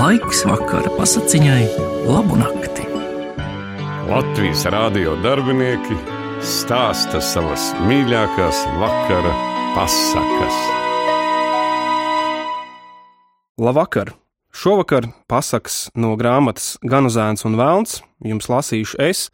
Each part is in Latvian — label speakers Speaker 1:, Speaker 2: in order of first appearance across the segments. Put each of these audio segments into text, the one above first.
Speaker 1: Laiks vakara pasakiņai, labu nakti.
Speaker 2: Latvijas rādio darbinieki stāsta savas mīļākās vakara pasakas.
Speaker 3: Labvakar! Šovakar pasakas no grāmatas Gan Zēns un Vēlns jums lasīšu es,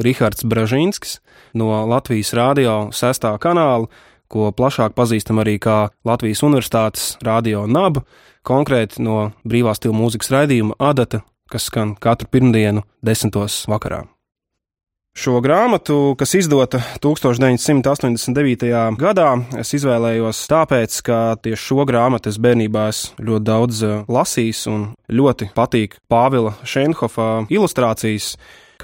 Speaker 3: Rihards Bražīnskis, no Latvijas Rādio 6. kanāla, ko plašāk pazīstam arī kā Latvijas Universitātes Rādio Naba, konkrēti no brīvā stila mūzikas raidījuma Adata, kas skan katru pirmdienu, desmitos vakarā. Šo grāmatu, kas izdota 1989. gadā, es izvēlējos tāpēc, ka tieši šo grāmatu es bērnībā esmu ļoti daudz eh, lasījis un ļoti patīk Pāvila Šenhofa ilustrācijas,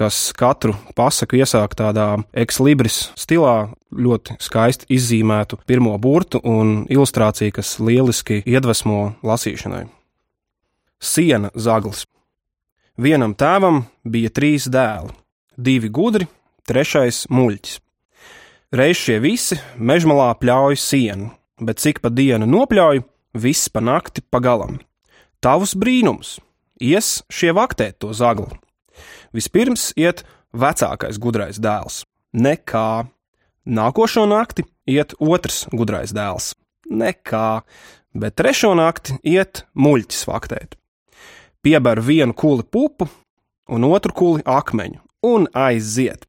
Speaker 3: kas katru pasaku iesāk tādā ekslibris stilā, ļoti skaisti izzīmētu pirmo burtu un ilustrāciju, kas lieliski iedvesmo lasīšanai. Siena zaglis. Vienam tēvam bija trīs dēli divi gudri, trešais muļķis. Reiz šie visi mežmalā pļauj sienu, bet cik pa dienu nopļauj, viss pa nakti pagalam. Tavs brīnums, ies šie vaktēt to zaglu. Vispirms iet vecākais gudrais dēls. Nekā. Nākošo nakti iet otrs gudrais dēls. Nekā. Bet trešo nakti iet muļķis vaktēt. Pieber vienu kuli pupu un otru kuli akmeņu un aiziet.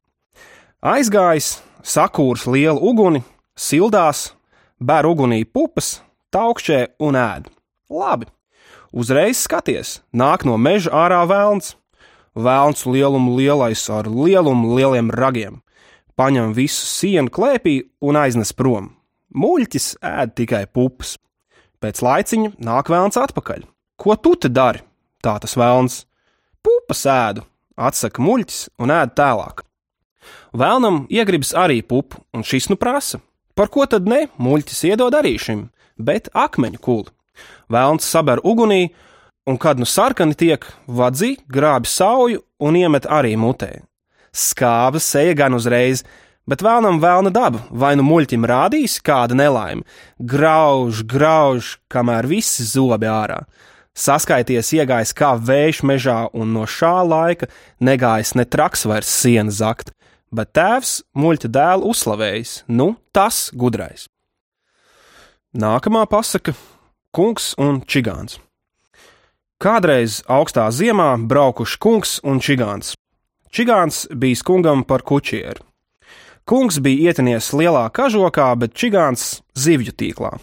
Speaker 3: Aizgājis, sakūrs lielu uguni, sildās, bēr ugunī pupas, taukšķē un ēd. Labi, uzreiz skaties, nāk no meža ārā vēlns. Vēlns lielumu lielais ar lielumu lieliem ragiem. Paņem visu sienu klēpī un aiznes prom. Muļķis ēd tikai pupas. Pēc laiciņa nāk vēlns atpakaļ. Ko tu te dari? Tā tas vēlns. Pupas ēdu, atsaka muļķis un ēd tālāk. Vēlnam iegribas arī pupu, un šis nu prasa. Par ko tad ne? Muļķis iedod arī šim, bet akmeņu kuli. Vēlns saber ugunī, un kad nu sarkani tiek, vadzi grābi sauju un iemet arī mutē. Skāba seja gan uzreiz, bet vēlnam vēlna daba, vai nu muļķim rādīs kāda nelaime. Grauž, grauž, kamēr visi zobi ārā. Saskaities iegājis kā vējš mežā, un no šā laika negājis ne traks vairs sienu zakt, bet tēvs muļķa dēlu uzslavējis, nu, tas gudrais. Nākamā pasaka - Kungs un Čigāns. Kādreiz augstā ziemā braukuši kungs un čigāns. Čigāns bija kungam par kučieru. Kungs bija ietinies lielā kažokā, bet čigāns zivju tīklā.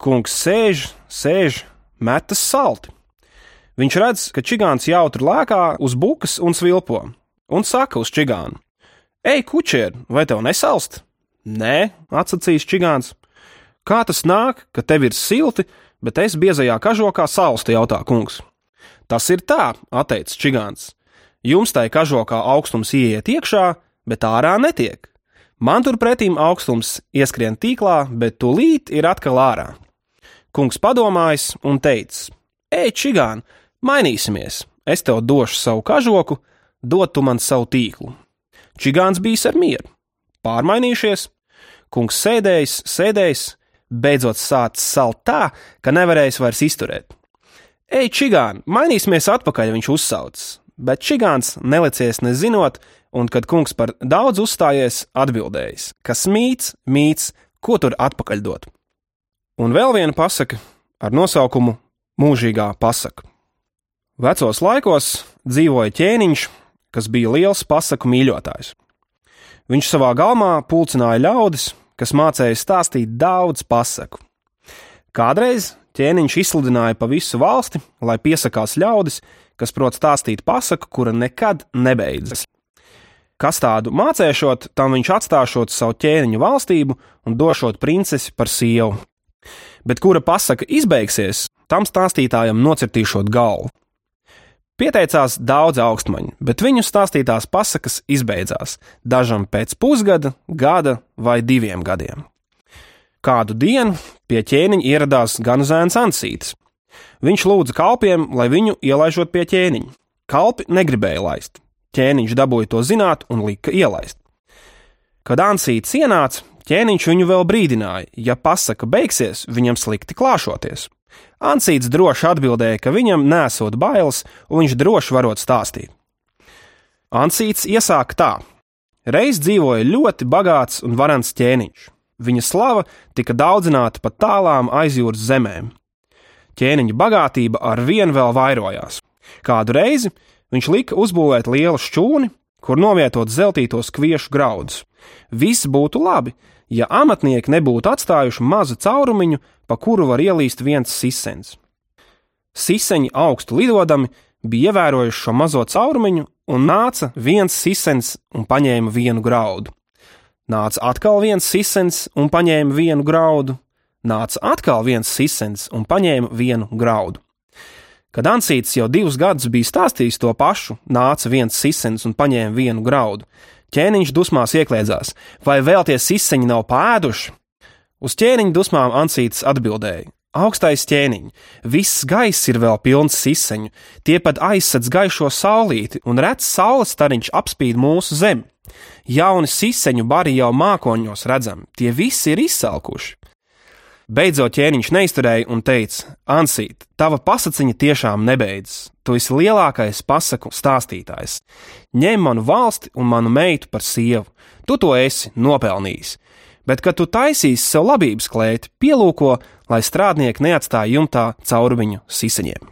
Speaker 3: Kungs sēž, sēž, metas salti. Viņš redz, ka čigāns jautri lēkā uz bukas un svilpo, un saka uz čigānu: Ej, kučier, vai tev nesalst? Nē, atsacīs čigāns. Kā tas nāk, ka tev ir silti, bet es biezajā kažokā salstu, jautā kungs. Tas ir tā, atteicis čigāns. Jums tai kažokā augstums ieiet iekšā, bet ārā netiek. Man turpretīm augstums ieskrien tīklā, bet tūlīt ir atkal ārā. Kungs padomājis un teica: Ej, čigān, mainīsimies! Es tev došu savu kažoku, dod tu man savu tīklu. Čigāns bija ar mieru. Pārmainījušies, kungs sēdējis, sēdējis, beidzot sācis salt tā, ka nevarējis vairs izturēt. Ej, čigān, mainīsimies atpakaļ, viņš uzsaucis, bet čigāns nelicies nezinot, un kad kungs par daudz uzstājies, atbildējis, kas mīts, mīts, ko tur atpakaļ dot. Un vēl viena pasaka ar nosaukumu Mūžīgā pasaka. Vecos laikos dzīvoja ķēniņš, kas bija liels pasaku mīļotājs. Viņš savā galmā pulcināja ļaudis, kas mācīja stāstīt daudz pasaku. Kādreiz ķēniņš izsludināja pa visu valsti, lai piesakās ļaudis, kas prot stāstīt pasaku, kura nekad nebeidzas. Kas tādu mācēšot, tam viņš atstāšot savu ķēniņu valstību un došot princesi par sievu bet kura pasaka izbeigsies, tam stāstītājam nocirtīšot galvu. Pieteicās daudz augstmaņu, bet viņu stāstītās pasakas izbeidzās dažam pēc pusgada, gada vai diviem gadiem. Kādu dienu pie ķēniņa ieradās gan zēns Ansītis. Viņš lūdza kalpiem, lai viņu ielaižot pie ķēniņa. Kalpi negribēja laist. Ķēniņš dabūja to zināt un lika ielaist. Kad Ansītis ienāca, Ķēniņš viņu vēl brīdināja, ja pasaka beigsies, viņam slikti klāšoties. Ansīts droši atbildēja, ka viņam nesot bailes, un viņš droši varot stāstīt. Ansīts iesāka tā: Reiz dzīvoja ļoti bagāts un varants ķēniņš. Viņa slava tika daudzināta pat tālām aizjūras zemēm. Ķēniņa bagātība ar vienu vēl vairojās. Kādu reizi viņš lika uzbūvēt lielu šķūni, kur novietot zeltītos kviešu graudus. Viss būtu labi, ja amatnieki nebūtu atstājuši mazu caurumiņu, pa kuru var ielīst viens sisens. Siseņi augstu lidodami bija ievērojuši šo mazo caurumiņu, un nāca viens sisens un paņēma vienu graudu. Nāca atkal viens sisens un paņēma vienu graudu, nāca atkal viens sisens un paņēma vienu graudu. Kad Ansīts jau divus gadus bija stāstījis to pašu, nāca viens sisens un paņēma vienu graudu. Ķēniņš dusmās iekļēdzās, vai vēl tie siseņi nav pēduši? Uz ķēniņa dusmām Ansīts atbildēja: Augstais ķēniņ, viss gaiss ir vēl pilns siseņu, tie pat aizsadz gaišo saulīti, un redzams saules stariņš apspīd mūsu zemi. Jauni siseņu bari jau mākoņos redzami, tie visi ir izsalkuši. Beidzot, ķēniņš neizturēja un teica: Ansīt, tava pasakiņa tiešām nebeidzas. Tu esi lielākais pasaku stāstītājs. Ņem manu valsti un manu meitu par sievu. Tu to esi nopelnījis bet, kad tu taisīsi sev labības klēti, pielūko, lai strādnieki neatstāja jumtā caurumiņu siseņiem.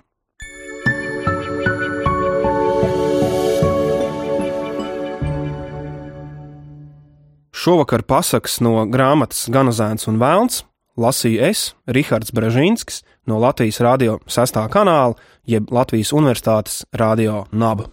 Speaker 3: Šovakar pasakas no grāmatas Ganozēns un Vēlns lasīju es, Rihards Brežīnskis, no Latvijas radio 6. kanāla, jeb Latvijas Universitātes radio NABA.